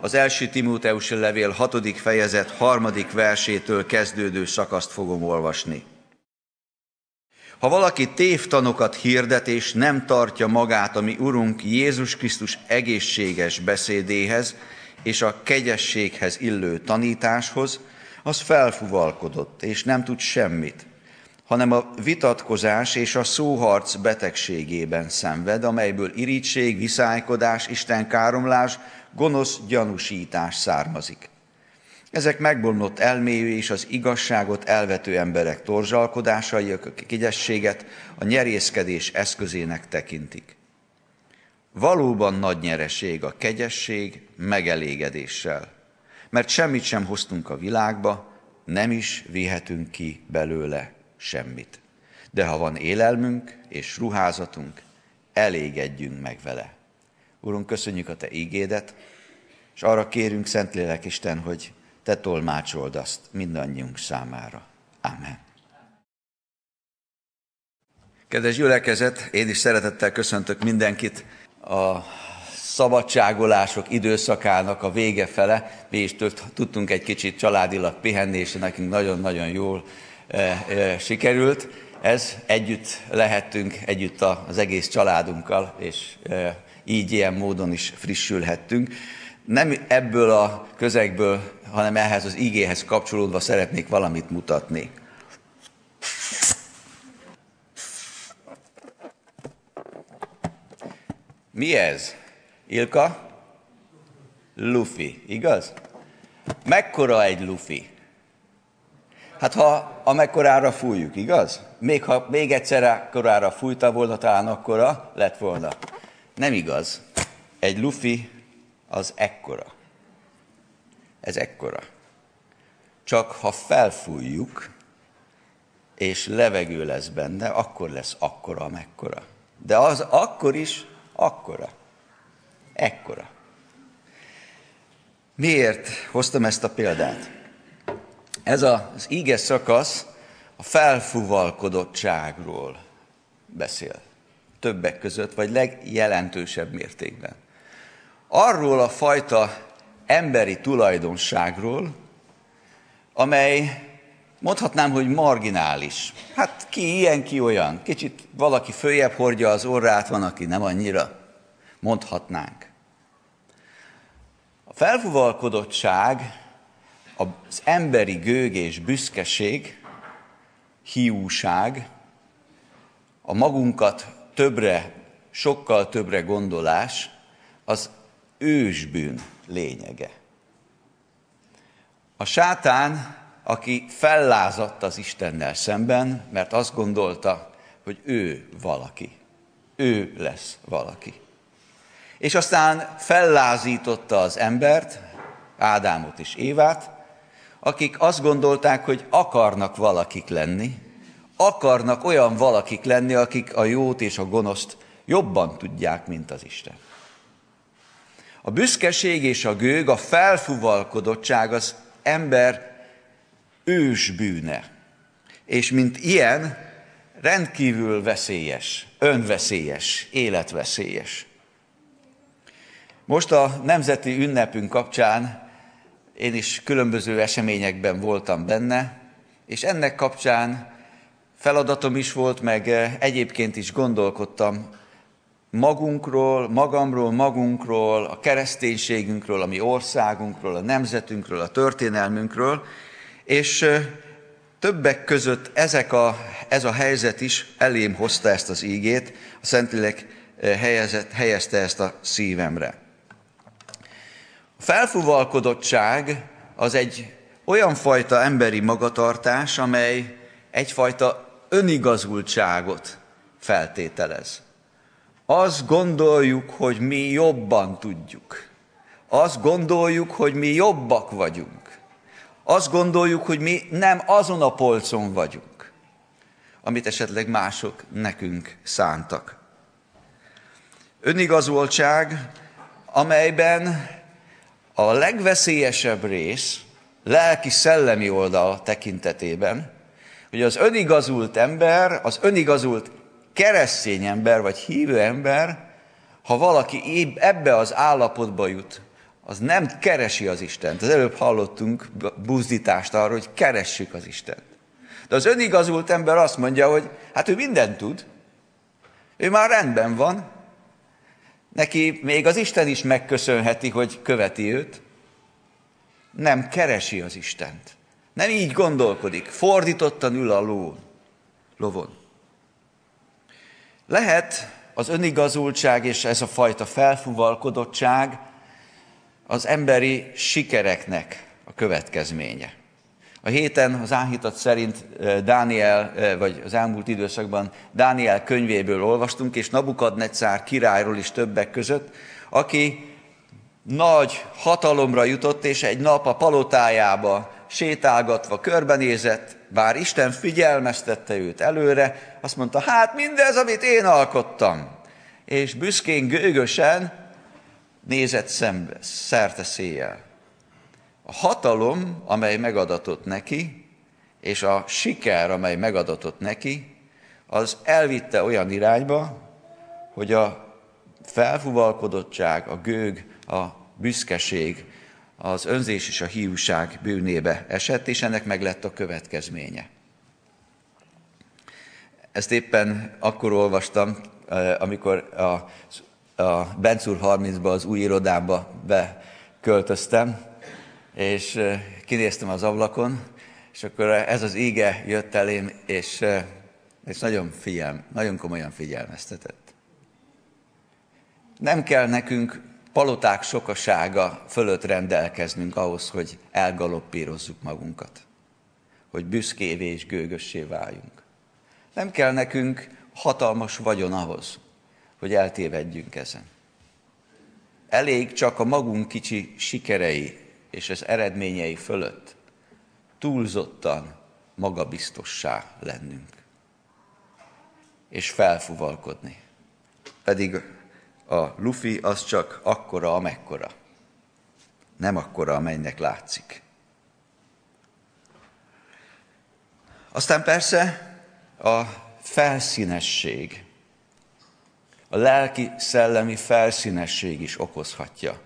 Az első Timóteus levél hatodik fejezet harmadik versétől kezdődő szakaszt fogom olvasni. Ha valaki tévtanokat hirdet és nem tartja magát a mi Urunk Jézus Krisztus egészséges beszédéhez és a kegyességhez illő tanításhoz, az felfuvalkodott, és nem tud semmit, hanem a vitatkozás és a szóharc betegségében szenved, amelyből irítség, viszálykodás, istenkáromlás, gonosz gyanúsítás származik. Ezek megbomlott elmélyű és az igazságot elvető emberek torzsalkodásai, a kigyességet a nyerészkedés eszközének tekintik. Valóban nagy nyereség a kegyesség megelégedéssel, mert semmit sem hoztunk a világba, nem is vihetünk ki belőle semmit. De ha van élelmünk és ruházatunk, elégedjünk meg vele. Urunk, köszönjük a Te ígédet, és arra kérünk, Szentlélek Isten, hogy Te tolmácsold azt mindannyiunk számára. Amen. Kedves gyülekezet, én is szeretettel köszöntök mindenkit a szabadságolások időszakának a vége fele. Mi is tudtunk egy kicsit családilag pihenni, és nekünk nagyon-nagyon jól e, e, sikerült. Ez együtt lehettünk, együtt az egész családunkkal, és e, így ilyen módon is frissülhettünk. Nem ebből a közegből, hanem ehhez az igéhez kapcsolódva szeretnék valamit mutatni. Mi ez? Ilka? Luffy, igaz? Mekkora egy lufi? Hát ha amekkorára fújjuk, igaz? Még ha még egyszer korára fújta volna, talán akkora lett volna. Nem igaz. Egy lufi az ekkora. Ez ekkora. Csak ha felfújjuk, és levegő lesz benne, akkor lesz akkora, amekkora. De az akkor is akkora. Ekkora. Miért hoztam ezt a példát? Ez az íge szakasz a felfúvalkodottságról beszél. Többek között, vagy legjelentősebb mértékben. Arról a fajta emberi tulajdonságról, amely mondhatnám, hogy marginális. Hát ki ilyen, ki olyan. Kicsit valaki följebb hordja az orrát, van, aki nem annyira. Mondhatnánk. A felfuvalkodottság, az emberi gőg és büszkeség, hiúság, a magunkat többre, sokkal többre gondolás, az ősbűn lényege. A sátán, aki fellázadt az Istennel szemben, mert azt gondolta, hogy ő valaki. Ő lesz valaki. És aztán fellázította az embert, Ádámot és Évát, akik azt gondolták, hogy akarnak valakik lenni, akarnak olyan valakik lenni, akik a jót és a gonoszt jobban tudják, mint az Isten. A büszkeség és a gőg, a felfuvalkodottság az ember ősbűne. És mint ilyen, rendkívül veszélyes, önveszélyes, életveszélyes. Most a nemzeti ünnepünk kapcsán én is különböző eseményekben voltam benne, és ennek kapcsán feladatom is volt, meg egyébként is gondolkodtam magunkról, magamról, magunkról, a kereszténységünkről, a mi országunkról, a nemzetünkről, a történelmünkről, és többek között ezek a, ez a helyzet is elém hozta ezt az ígét, a Szentlélek helyezett, helyezte ezt a szívemre. A felfúvalkodottság az egy olyan fajta emberi magatartás, amely egyfajta önigazultságot feltételez. Azt gondoljuk, hogy mi jobban tudjuk. Azt gondoljuk, hogy mi jobbak vagyunk. Azt gondoljuk, hogy mi nem azon a polcon vagyunk, amit esetleg mások nekünk szántak. Önigazoltság, amelyben a legveszélyesebb rész, lelki-szellemi oldal tekintetében, hogy az önigazult ember, az önigazult keresztény ember vagy hívő ember, ha valaki ebbe az állapotba jut, az nem keresi az Istent. Az előbb hallottunk buzdítást arról, hogy keressük az Istent. De az önigazult ember azt mondja, hogy hát ő mindent tud, ő már rendben van, neki még az Isten is megköszönheti, hogy követi őt. Nem keresi az Istent. Nem így gondolkodik, fordítottan ül a lón, lovon. Lehet az önigazultság és ez a fajta felfuvalkodottság az emberi sikereknek a következménye. A héten az áhítat szerint Dániel, vagy az elmúlt időszakban Dániel könyvéből olvastunk, és Nabukadnecár királyról is többek között, aki nagy hatalomra jutott, és egy nap a palotájába sétálgatva körbenézett, bár Isten figyelmeztette őt előre, azt mondta, hát mindez, amit én alkottam. És büszkén, gőgösen nézett szembe, szerte széjjel. A hatalom, amely megadatott neki, és a siker, amely megadatott neki, az elvitte olyan irányba, hogy a felfuvalkodottság, a gőg, a büszkeség, az önzés és a hiúság bűnébe esett, és ennek meg lett a következménye. Ezt éppen akkor olvastam, eh, amikor a, a Bencúr 30-ba, az új irodába beköltöztem, és eh, kinéztem az ablakon, és akkor ez az íge jött elém, és, eh, és nagyon, figyelm, nagyon komolyan figyelmeztetett. Nem kell nekünk paloták sokasága fölött rendelkeznünk ahhoz, hogy elgaloppírozzuk magunkat, hogy büszkévé és gőgössé váljunk. Nem kell nekünk hatalmas vagyon ahhoz, hogy eltévedjünk ezen. Elég csak a magunk kicsi sikerei és az eredményei fölött túlzottan magabiztossá lennünk, és felfuvalkodni. Pedig a lufi az csak akkora, amekkora. Nem akkora, amelynek látszik. Aztán persze a felszínesség, a lelki-szellemi felszínesség is okozhatja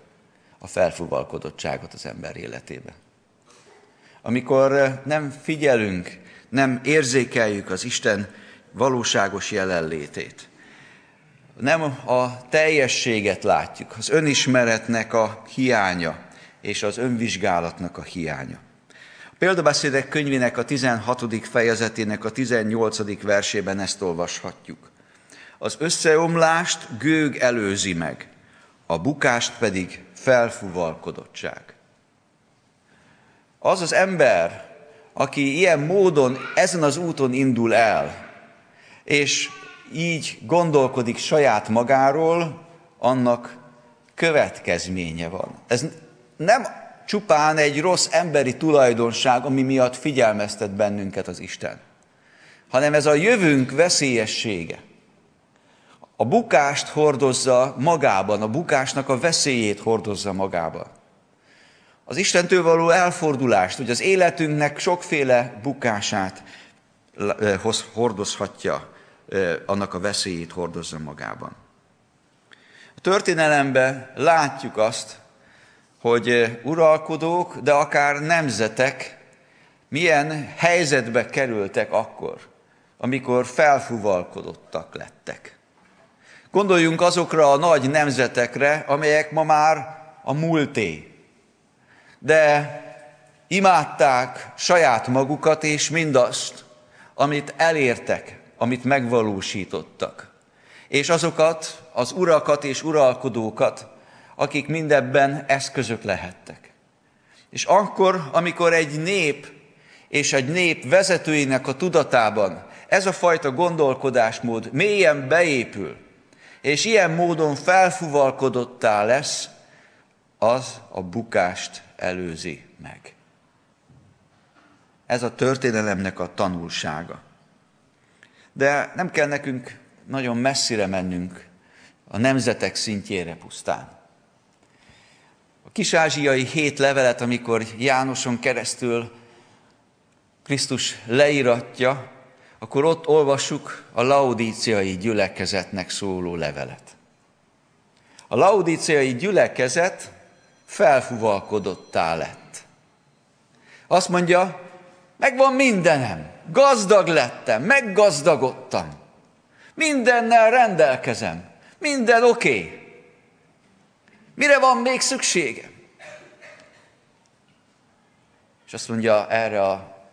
a felfuvalkodottságot az ember életébe. Amikor nem figyelünk, nem érzékeljük az Isten valóságos jelenlétét, nem a teljességet látjuk, az önismeretnek a hiánya és az önvizsgálatnak a hiánya. A példabeszédek könyvének a 16. fejezetének a 18. versében ezt olvashatjuk. Az összeomlást gőg előzi meg, a bukást pedig felfuvalkodottság. Az az ember, aki ilyen módon, ezen az úton indul el, és így gondolkodik saját magáról, annak következménye van. Ez nem csupán egy rossz emberi tulajdonság, ami miatt figyelmeztet bennünket az Isten, hanem ez a jövőnk veszélyessége. A bukást hordozza magában, a bukásnak a veszélyét hordozza magában. Az Istentől való elfordulást, hogy az életünknek sokféle bukását hordozhatja annak a veszélyét hordozza magában. A történelemben látjuk azt, hogy uralkodók, de akár nemzetek milyen helyzetbe kerültek akkor, amikor felfuvalkodottak lettek. Gondoljunk azokra a nagy nemzetekre, amelyek ma már a múlté. De imádták saját magukat és mindazt, amit elértek amit megvalósítottak. És azokat, az urakat és uralkodókat, akik mindebben eszközök lehettek. És akkor, amikor egy nép és egy nép vezetőinek a tudatában ez a fajta gondolkodásmód mélyen beépül, és ilyen módon felfuvalkodottá lesz, az a bukást előzi meg. Ez a történelemnek a tanulsága. De nem kell nekünk nagyon messzire mennünk a nemzetek szintjére pusztán. A kisázsiai hét levelet, amikor Jánoson keresztül Krisztus leíratja, akkor ott olvassuk a laudíciai gyülekezetnek szóló levelet. A laudíciai gyülekezet felfuvalkodottá lett. Azt mondja, megvan mindenem, gazdag lettem, meggazdagodtam, mindennel rendelkezem, minden oké. Okay. Mire van még szükségem? És azt mondja erre a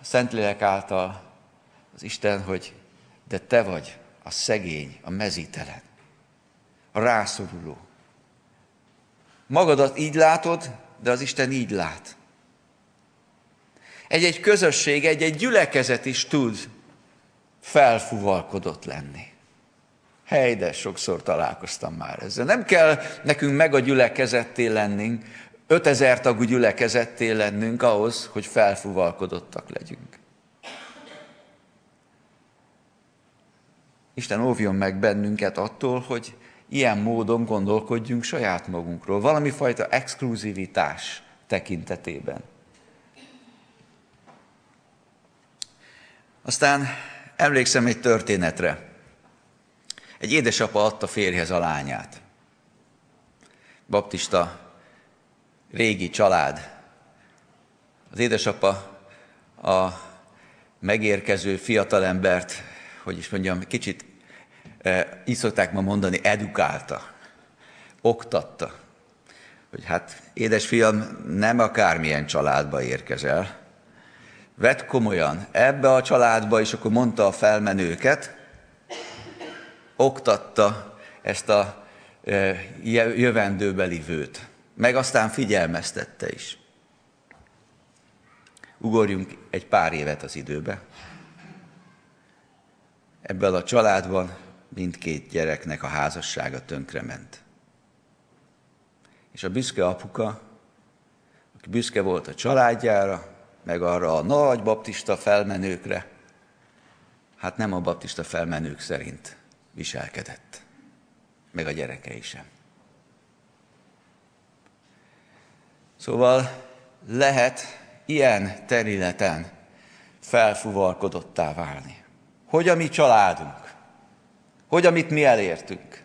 Szentlélek által az Isten, hogy de te vagy a szegény, a mezítelen, a rászoruló. Magadat így látod, de az Isten így lát. Egy-egy közösség, egy-egy gyülekezet is tud felfuvalkodott lenni. Hely, de sokszor találkoztam már ezzel. Nem kell nekünk meg a gyülekezetté lennünk, 5000 tagú gyülekezetté lennünk ahhoz, hogy felfuvalkodottak legyünk. Isten óvjon meg bennünket attól, hogy ilyen módon gondolkodjunk saját magunkról, valami fajta exkluzivitás tekintetében. Aztán emlékszem egy történetre. Egy édesapa adta férjhez a lányát. Baptista régi család. Az édesapa a megérkező fiatalembert, hogy is mondjam, kicsit e, így szokták ma mondani, edukálta, oktatta, hogy hát édesfiam, nem akármilyen családba érkezel, vett komolyan ebbe a családba, és akkor mondta a felmenőket, oktatta ezt a e, jövendőbeli vőt meg aztán figyelmeztette is. Ugorjunk egy pár évet az időbe. Ebben a családban mindkét gyereknek a házassága tönkrement. És a büszke apuka, aki büszke volt a családjára, meg arra a nagy baptista felmenőkre, hát nem a baptista felmenők szerint viselkedett, meg a gyerekei sem. Szóval lehet ilyen területen felfuvalkodottá válni. Hogy a mi családunk, hogy amit mi elértünk.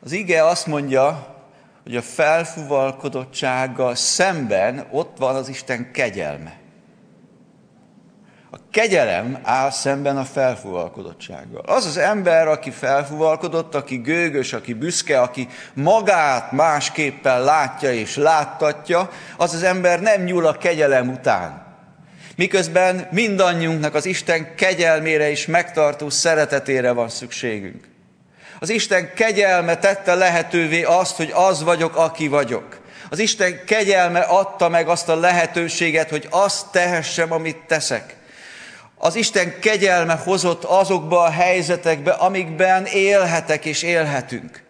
Az ige azt mondja, hogy a felfuvalkodottsággal szemben ott van az Isten kegyelme. A kegyelem áll szemben a felfúvalkodottsággal. Az az ember, aki felfúvalkodott, aki gőgös, aki büszke, aki magát másképpen látja és láttatja, az az ember nem nyúl a kegyelem után. Miközben mindannyiunknak az Isten kegyelmére és megtartó szeretetére van szükségünk. Az Isten kegyelme tette lehetővé azt, hogy az vagyok, aki vagyok. Az Isten kegyelme adta meg azt a lehetőséget, hogy azt tehessem, amit teszek az Isten kegyelme hozott azokba a helyzetekbe, amikben élhetek és élhetünk.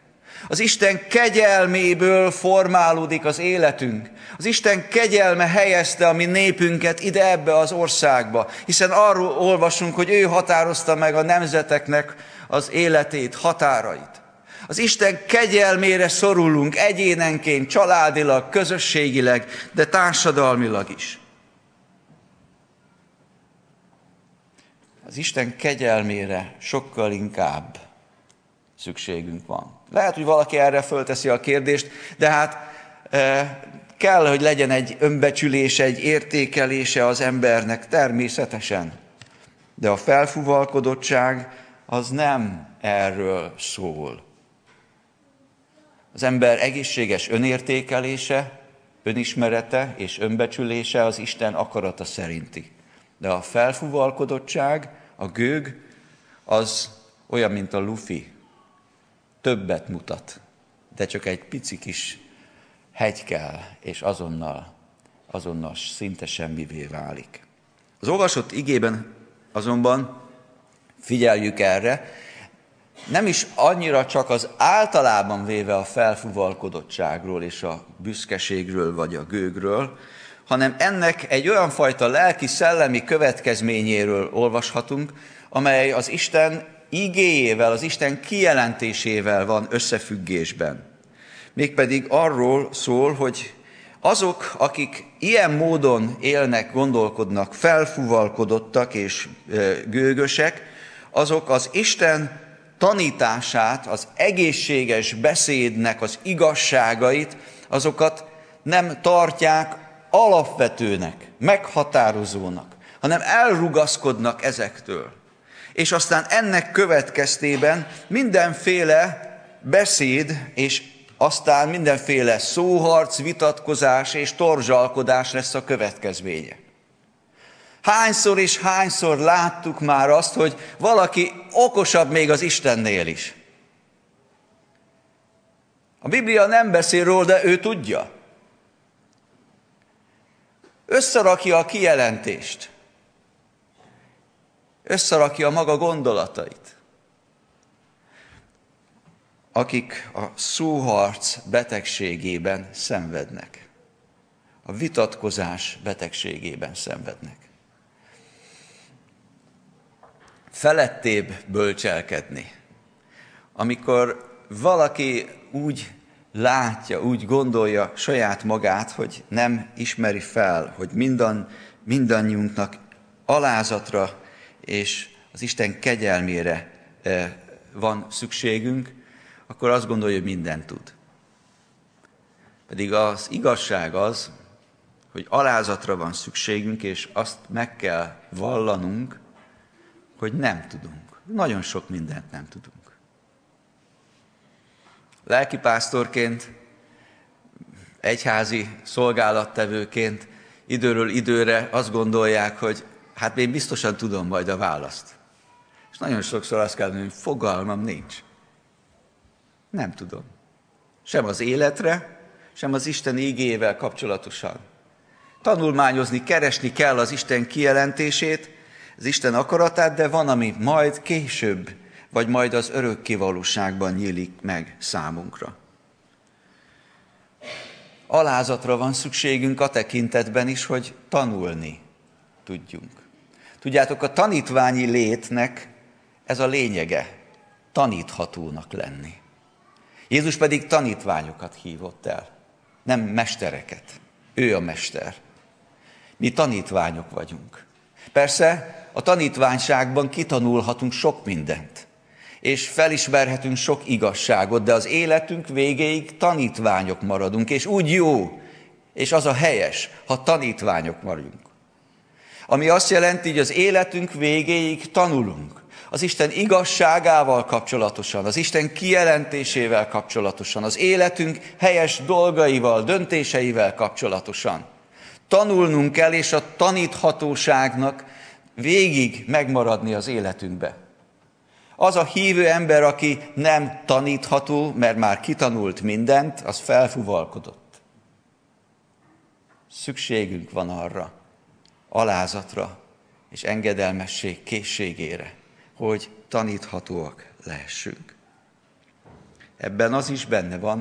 Az Isten kegyelméből formálódik az életünk. Az Isten kegyelme helyezte a mi népünket ide ebbe az országba, hiszen arról olvasunk, hogy ő határozta meg a nemzeteknek az életét, határait. Az Isten kegyelmére szorulunk egyénenként, családilag, közösségileg, de társadalmilag is. az Isten kegyelmére sokkal inkább szükségünk van. Lehet, hogy valaki erre fölteszi a kérdést, de hát e, kell, hogy legyen egy önbecsülése, egy értékelése az embernek, természetesen. De a felfuvalkodottság az nem erről szól. Az ember egészséges önértékelése, önismerete és önbecsülése az Isten akarata szerinti. De a felfuvalkodottság a gőg az olyan, mint a lufi. Többet mutat, de csak egy pici kis hegy kell, és azonnal, azonnal szinte semmivé válik. Az olvasott igében azonban figyeljük erre, nem is annyira csak az általában véve a felfuvalkodottságról és a büszkeségről vagy a gőgről, hanem ennek egy olyan fajta lelki-szellemi következményéről olvashatunk, amely az Isten igéjével, az Isten kijelentésével van összefüggésben. Mégpedig arról szól, hogy azok, akik ilyen módon élnek, gondolkodnak, felfúvalkodottak és gőgösek, azok az Isten tanítását, az egészséges beszédnek az igazságait, azokat nem tartják alapvetőnek, meghatározónak, hanem elrugaszkodnak ezektől. És aztán ennek következtében mindenféle beszéd és aztán mindenféle szóharc, vitatkozás és torzsalkodás lesz a következménye. Hányszor és hányszor láttuk már azt, hogy valaki okosabb még az Istennél is. A Biblia nem beszél róla, de ő tudja. Összerakja a kijelentést. Összerakja a maga gondolatait. Akik a szóharc betegségében szenvednek. A vitatkozás betegségében szenvednek. Felettébb bölcselkedni. Amikor valaki úgy látja, úgy gondolja saját magát, hogy nem ismeri fel, hogy mindan, mindannyiunknak alázatra és az Isten kegyelmére eh, van szükségünk, akkor azt gondolja, hogy mindent tud. Pedig az igazság az, hogy alázatra van szükségünk, és azt meg kell vallanunk, hogy nem tudunk. Nagyon sok mindent nem tudunk. Lelkipásztorként, egyházi szolgálattevőként időről időre azt gondolják, hogy hát én biztosan tudom majd a választ. És nagyon sokszor azt kell mondani, hogy fogalmam nincs. Nem tudom. Sem az életre, sem az Isten ígével kapcsolatosan. Tanulmányozni, keresni kell az Isten kijelentését, az Isten akaratát, de van, ami majd később, vagy majd az örökké valóságban nyílik meg számunkra. Alázatra van szükségünk a tekintetben is, hogy tanulni tudjunk. Tudjátok, a tanítványi létnek ez a lényege, taníthatónak lenni. Jézus pedig tanítványokat hívott el, nem mestereket. Ő a mester. Mi tanítványok vagyunk. Persze a tanítványságban kitanulhatunk sok mindent, és felismerhetünk sok igazságot, de az életünk végéig tanítványok maradunk, és úgy jó, és az a helyes, ha tanítványok maradunk. Ami azt jelenti, hogy az életünk végéig tanulunk. Az Isten igazságával kapcsolatosan, az Isten kijelentésével kapcsolatosan, az életünk helyes dolgaival, döntéseivel kapcsolatosan. Tanulnunk kell, és a taníthatóságnak végig megmaradni az életünkbe. Az a hívő ember, aki nem tanítható, mert már kitanult mindent, az felfuvalkodott. Szükségünk van arra, alázatra és engedelmesség készségére, hogy taníthatóak lehessünk. Ebben az is benne van,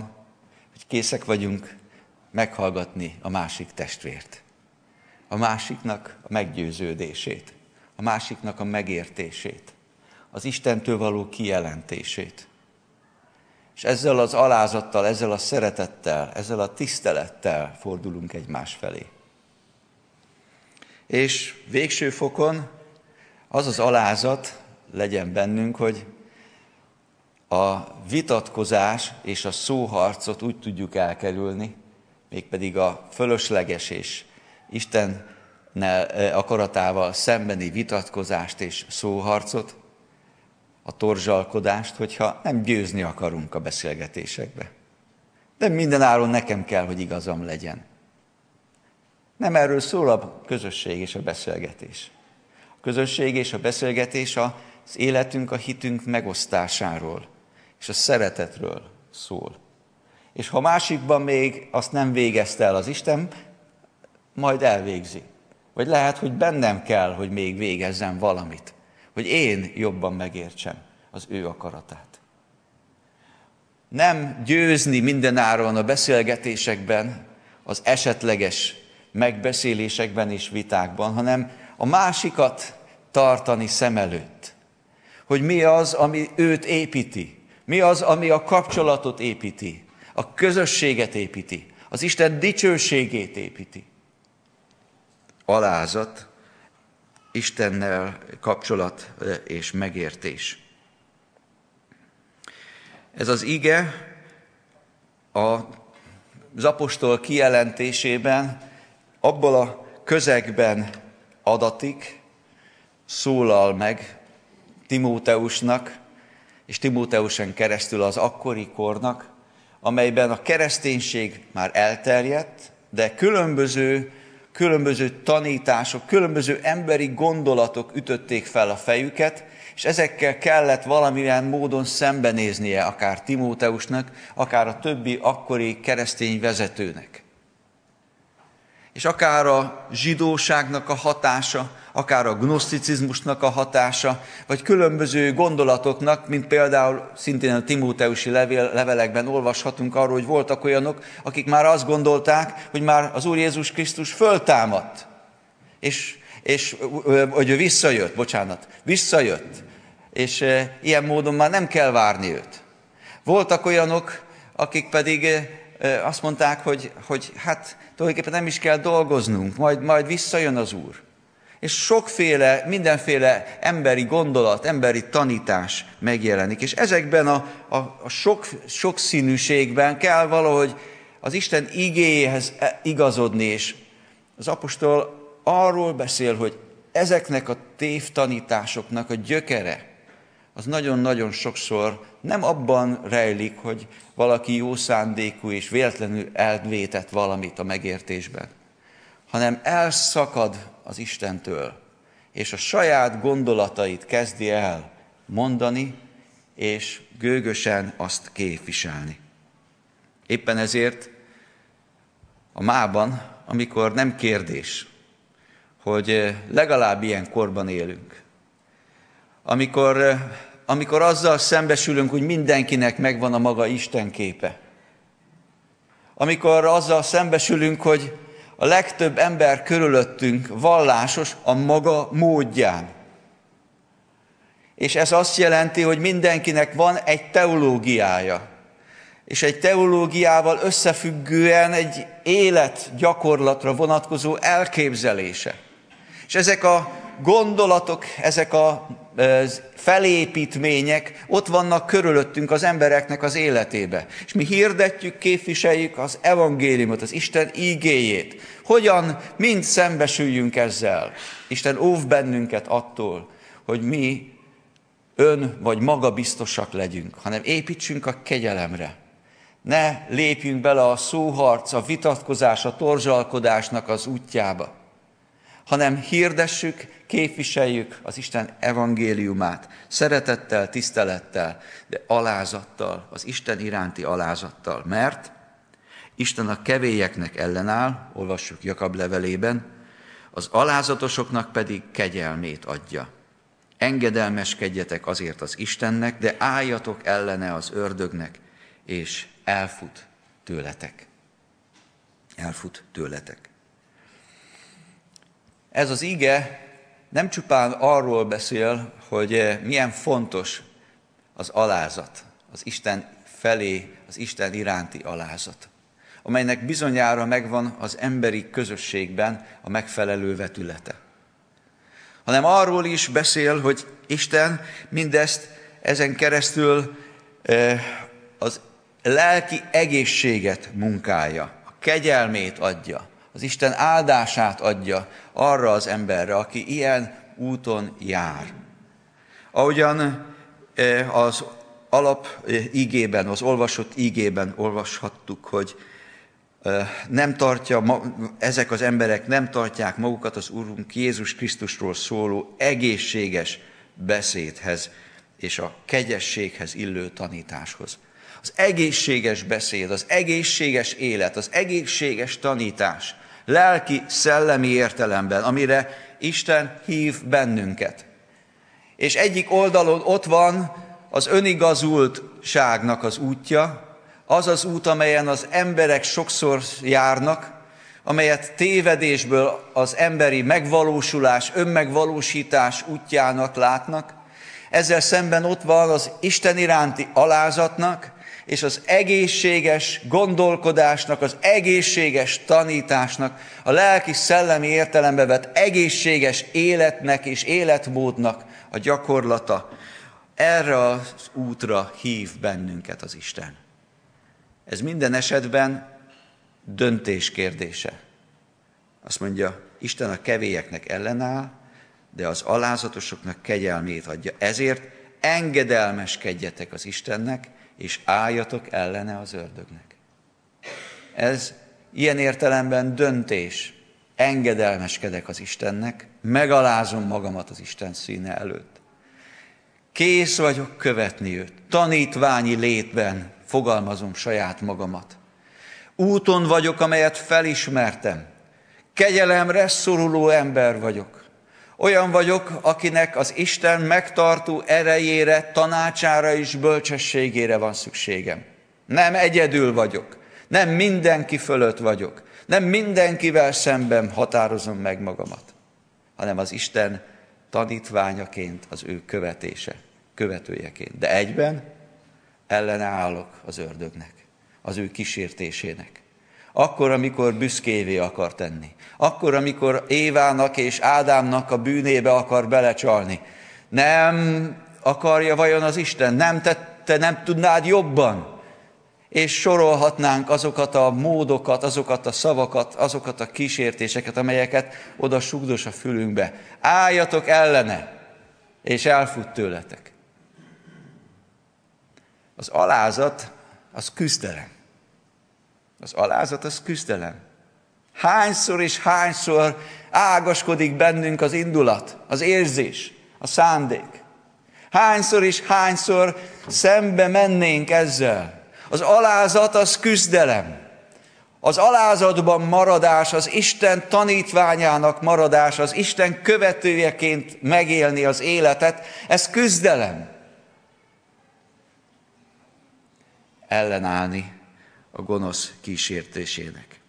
hogy készek vagyunk meghallgatni a másik testvért, a másiknak a meggyőződését, a másiknak a megértését, az Istentől való kijelentését. És ezzel az alázattal, ezzel a szeretettel, ezzel a tisztelettel fordulunk egymás felé. És végső fokon az az alázat legyen bennünk, hogy a vitatkozás és a szóharcot úgy tudjuk elkerülni, mégpedig a fölösleges és Isten akaratával szembeni vitatkozást és szóharcot, a torzsalkodást, hogyha nem győzni akarunk a beszélgetésekbe. De minden áron nekem kell, hogy igazam legyen. Nem erről szól a közösség és a beszélgetés. A közösség és a beszélgetés az életünk, a hitünk megosztásáról és a szeretetről szól. És ha másikban még azt nem végezte el az Isten, majd elvégzi. Vagy lehet, hogy bennem kell, hogy még végezzem valamit, hogy én jobban megértsem az ő akaratát. Nem győzni mindenáron a beszélgetésekben, az esetleges megbeszélésekben és vitákban, hanem a másikat tartani szem előtt. Hogy mi az, ami őt építi, mi az, ami a kapcsolatot építi, a közösséget építi, az Isten dicsőségét építi alázat, Istennel kapcsolat és megértés. Ez az ige a, apostol kijelentésében abból a közegben adatik, szólal meg Timóteusnak, és Timóteusen keresztül az akkori kornak, amelyben a kereszténység már elterjedt, de különböző, különböző tanítások, különböző emberi gondolatok ütötték fel a fejüket, és ezekkel kellett valamilyen módon szembenéznie akár Timóteusnak, akár a többi akkori keresztény vezetőnek. És akár a zsidóságnak a hatása, akár a gnoszticizmusnak a hatása, vagy különböző gondolatoknak, mint például szintén a Timóteusi levél, levelekben olvashatunk arról, hogy voltak olyanok, akik már azt gondolták, hogy már az Úr Jézus Krisztus föltámadt, és, és hogy ő visszajött, bocsánat, visszajött, és ilyen módon már nem kell várni őt. Voltak olyanok, akik pedig azt mondták, hogy, hogy hát tulajdonképpen nem is kell dolgoznunk, majd, majd visszajön az Úr. És sokféle, mindenféle emberi gondolat, emberi tanítás megjelenik. És ezekben a, a, a sok, sokszínűségben kell valahogy az Isten igéjéhez e, igazodni, és az apostol arról beszél, hogy ezeknek a tévtanításoknak a gyökere, az nagyon-nagyon sokszor nem abban rejlik, hogy valaki jó szándékú és véletlenül elvétett valamit a megértésben, hanem elszakad az Istentől, és a saját gondolatait kezdi el mondani, és gőgösen azt képviselni. Éppen ezért a mában, amikor nem kérdés, hogy legalább ilyen korban élünk, amikor, amikor azzal szembesülünk, hogy mindenkinek megvan a maga Isten képe, amikor azzal szembesülünk, hogy a legtöbb ember körülöttünk vallásos a maga módján. És ez azt jelenti, hogy mindenkinek van egy teológiája. És egy teológiával összefüggően egy élet gyakorlatra vonatkozó elképzelése. És ezek a gondolatok, ezek a felépítmények ott vannak körülöttünk az embereknek az életébe. És mi hirdetjük, képviseljük az evangéliumot, az Isten ígéjét. Hogyan mind szembesüljünk ezzel? Isten óv bennünket attól, hogy mi ön vagy maga biztosak legyünk, hanem építsünk a kegyelemre. Ne lépjünk bele a szóharc, a vitatkozás, a torzsalkodásnak az útjába hanem hirdessük, képviseljük az Isten evangéliumát, szeretettel, tisztelettel, de alázattal, az Isten iránti alázattal, mert Isten a kevélyeknek ellenáll, olvassuk Jakab levelében, az alázatosoknak pedig kegyelmét adja. Engedelmeskedjetek azért az Istennek, de álljatok ellene az ördögnek, és elfut tőletek. Elfut tőletek. Ez az ige nem csupán arról beszél, hogy eh, milyen fontos az alázat, az Isten felé, az Isten iránti alázat, amelynek bizonyára megvan az emberi közösségben a megfelelő vetülete. Hanem arról is beszél, hogy Isten mindezt ezen keresztül eh, az lelki egészséget munkálja, a kegyelmét adja, az Isten áldását adja arra az emberre, aki ilyen úton jár. Ahogyan e, az alap e, ígében, az olvasott ígében olvashattuk, hogy e, nem tartja, ezek az emberek nem tartják magukat az Úrunk Jézus Krisztusról szóló egészséges beszédhez és a kegyességhez illő tanításhoz. Az egészséges beszéd, az egészséges élet, az egészséges tanítás – lelki, szellemi értelemben, amire Isten hív bennünket. És egyik oldalon ott van az önigazultságnak az útja, az az út, amelyen az emberek sokszor járnak, amelyet tévedésből az emberi megvalósulás, önmegvalósítás útjának látnak. Ezzel szemben ott van az Isten iránti alázatnak, és az egészséges gondolkodásnak, az egészséges tanításnak, a lelki szellemi értelembe vett egészséges életnek és életmódnak a gyakorlata, Erre az útra hív bennünket az Isten. Ez minden esetben döntés kérdése. Azt mondja, Isten a kevélyeknek ellenáll, de az alázatosoknak kegyelmét adja. Ezért engedelmeskedjetek az Istennek, és álljatok ellene az ördögnek. Ez ilyen értelemben döntés. Engedelmeskedek az Istennek, megalázom magamat az Isten színe előtt. Kész vagyok követni őt. Tanítványi létben fogalmazom saját magamat. Úton vagyok, amelyet felismertem. Kegyelemre szoruló ember vagyok. Olyan vagyok, akinek az Isten megtartó erejére, tanácsára és bölcsességére van szükségem. Nem egyedül vagyok, nem mindenki fölött vagyok, nem mindenkivel szemben határozom meg magamat, hanem az Isten tanítványaként, az ő követése, követőjeként. De egyben ellenállok az ördögnek, az ő kísértésének. Akkor, amikor büszkévé akar tenni. Akkor, amikor Évának és Ádámnak a bűnébe akar belecsalni. Nem akarja vajon az Isten? Nem tette, nem tudnád jobban? És sorolhatnánk azokat a módokat, azokat a szavakat, azokat a kísértéseket, amelyeket oda sugdos a fülünkbe. Álljatok ellene, és elfut tőletek. Az alázat, az küzdelem. Az alázat az küzdelem. Hányszor és hányszor ágaskodik bennünk az indulat, az érzés, a szándék. Hányszor és hányszor szembe mennénk ezzel. Az alázat az küzdelem. Az alázatban maradás, az Isten tanítványának maradás, az Isten követőjeként megélni az életet, ez küzdelem. Ellenállni a gonosz kísértésének.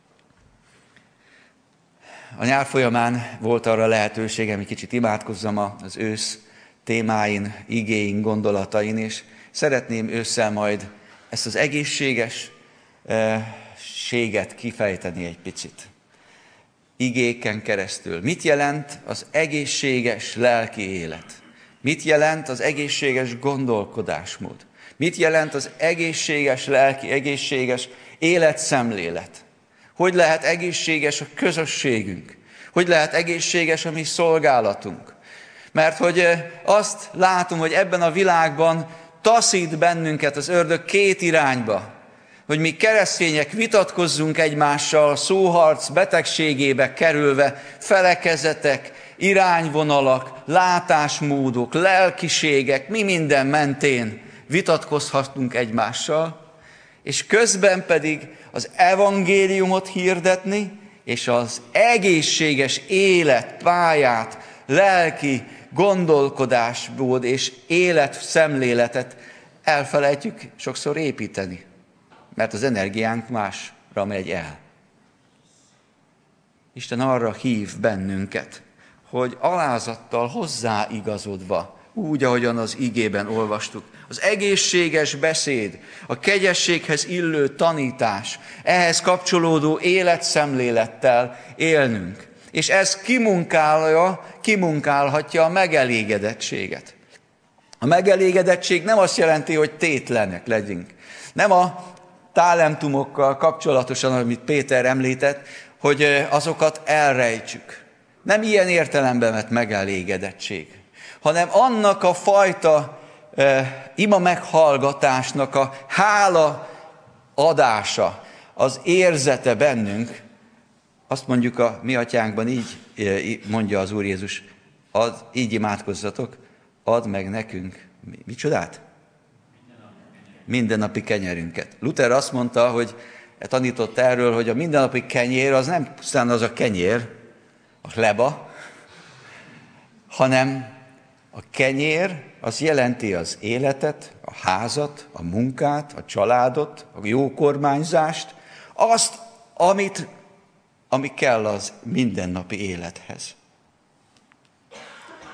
A nyár folyamán volt arra lehetőségem, hogy kicsit imádkozzam az ősz témáin, igéin, gondolatain, és szeretném ősszel majd ezt az egészséges séget kifejteni egy picit. Igéken keresztül. Mit jelent az egészséges lelki élet? Mit jelent az egészséges gondolkodásmód? Mit jelent az egészséges lelki, egészséges életszemlélet? Hogy lehet egészséges a közösségünk? Hogy lehet egészséges a mi szolgálatunk? Mert hogy azt látom, hogy ebben a világban taszít bennünket az ördög két irányba, hogy mi keresztények vitatkozzunk egymással, szóharc betegségébe kerülve, felekezetek, irányvonalak, látásmódok, lelkiségek, mi minden mentén vitatkozhatunk egymással, és közben pedig az evangéliumot hirdetni, és az egészséges életpályát, lelki gondolkodásból és életszemléletet elfelejtjük sokszor építeni, mert az energiánk másra megy el. Isten arra hív bennünket, hogy alázattal hozzáigazodva, úgy, ahogyan az igében olvastuk, az egészséges beszéd, a kegyességhez illő tanítás, ehhez kapcsolódó életszemlélettel élnünk. És ez kimunkálja, kimunkálhatja a megelégedettséget. A megelégedettség nem azt jelenti, hogy tétlenek legyünk. Nem a talentumokkal kapcsolatosan, amit Péter említett, hogy azokat elrejtsük. Nem ilyen értelemben vett megelégedettség, hanem annak a fajta e, ima meghallgatásnak a hála adása, az érzete bennünk, azt mondjuk a mi atyánkban így mondja az Úr Jézus, ad, így imádkozzatok, add meg nekünk, mi, micsodát? Mindennapi kenyerünket. Luther azt mondta, hogy tanított erről, hogy a mindennapi kenyér az nem pusztán az a kenyér, a leba, hanem a kenyér az jelenti az életet, a házat, a munkát, a családot, a jó kormányzást, azt, amit ami kell az mindennapi élethez.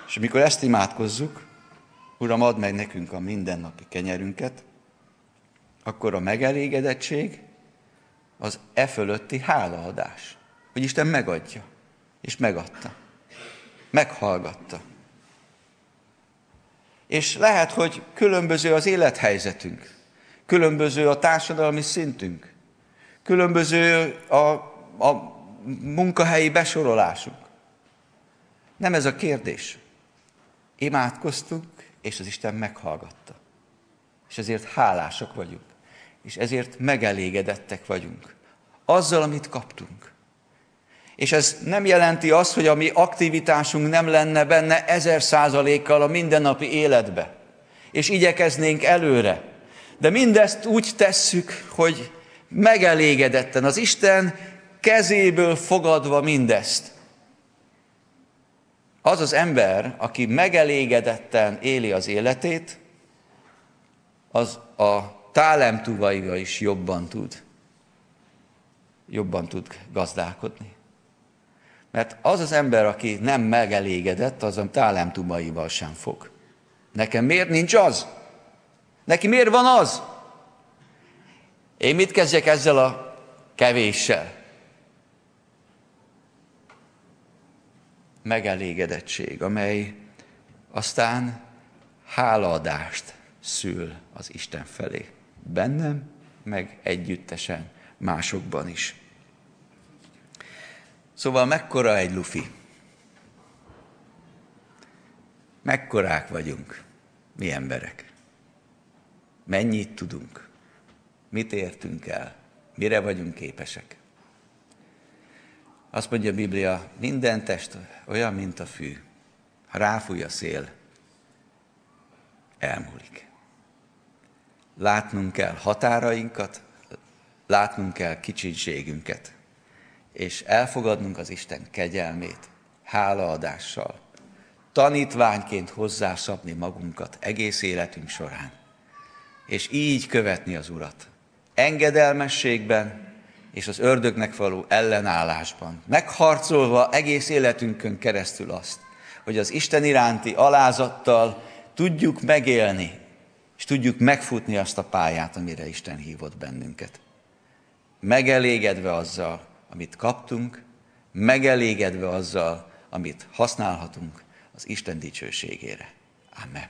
És amikor ezt imádkozzuk, Uram, add meg nekünk a mindennapi kenyerünket, akkor a megelégedettség az e fölötti hálaadás, hogy Isten megadja, és megadta, meghallgatta. És lehet, hogy különböző az élethelyzetünk, különböző a társadalmi szintünk, különböző a, a munkahelyi besorolásunk. Nem ez a kérdés. Imádkoztunk, és az Isten meghallgatta. És ezért hálásak vagyunk. És ezért megelégedettek vagyunk. Azzal, amit kaptunk. És ez nem jelenti azt, hogy a mi aktivitásunk nem lenne benne ezer százalékkal a mindennapi életbe. És igyekeznénk előre. De mindezt úgy tesszük, hogy megelégedetten az Isten kezéből fogadva mindezt. Az az ember, aki megelégedetten éli az életét, az a tálemtuvaival is jobban tud, jobban tud gazdálkodni. Mert az az ember, aki nem megelégedett, az a tálemtumaival sem fog. Nekem miért nincs az? Neki miért van az? Én mit kezdjek ezzel a kevéssel? Megelégedettség, amely aztán hálaadást szül az Isten felé. Bennem, meg együttesen másokban is. Szóval mekkora egy lufi? Mekkorák vagyunk, mi emberek? Mennyit tudunk? Mit értünk el? Mire vagyunk képesek? Azt mondja a Biblia, minden test olyan, mint a fű. Ha ráfúj a szél, elmúlik. Látnunk kell határainkat, látnunk kell kicsinségünket, és elfogadnunk az Isten kegyelmét, hálaadással, tanítványként hozzászabni magunkat egész életünk során, és így követni az Urat. Engedelmességben és az ördögnek való ellenállásban, megharcolva egész életünkön keresztül azt, hogy az Isten iránti alázattal tudjuk megélni, és tudjuk megfutni azt a pályát, amire Isten hívott bennünket. Megelégedve azzal, amit kaptunk, megelégedve azzal, amit használhatunk az Isten dicsőségére. Amen.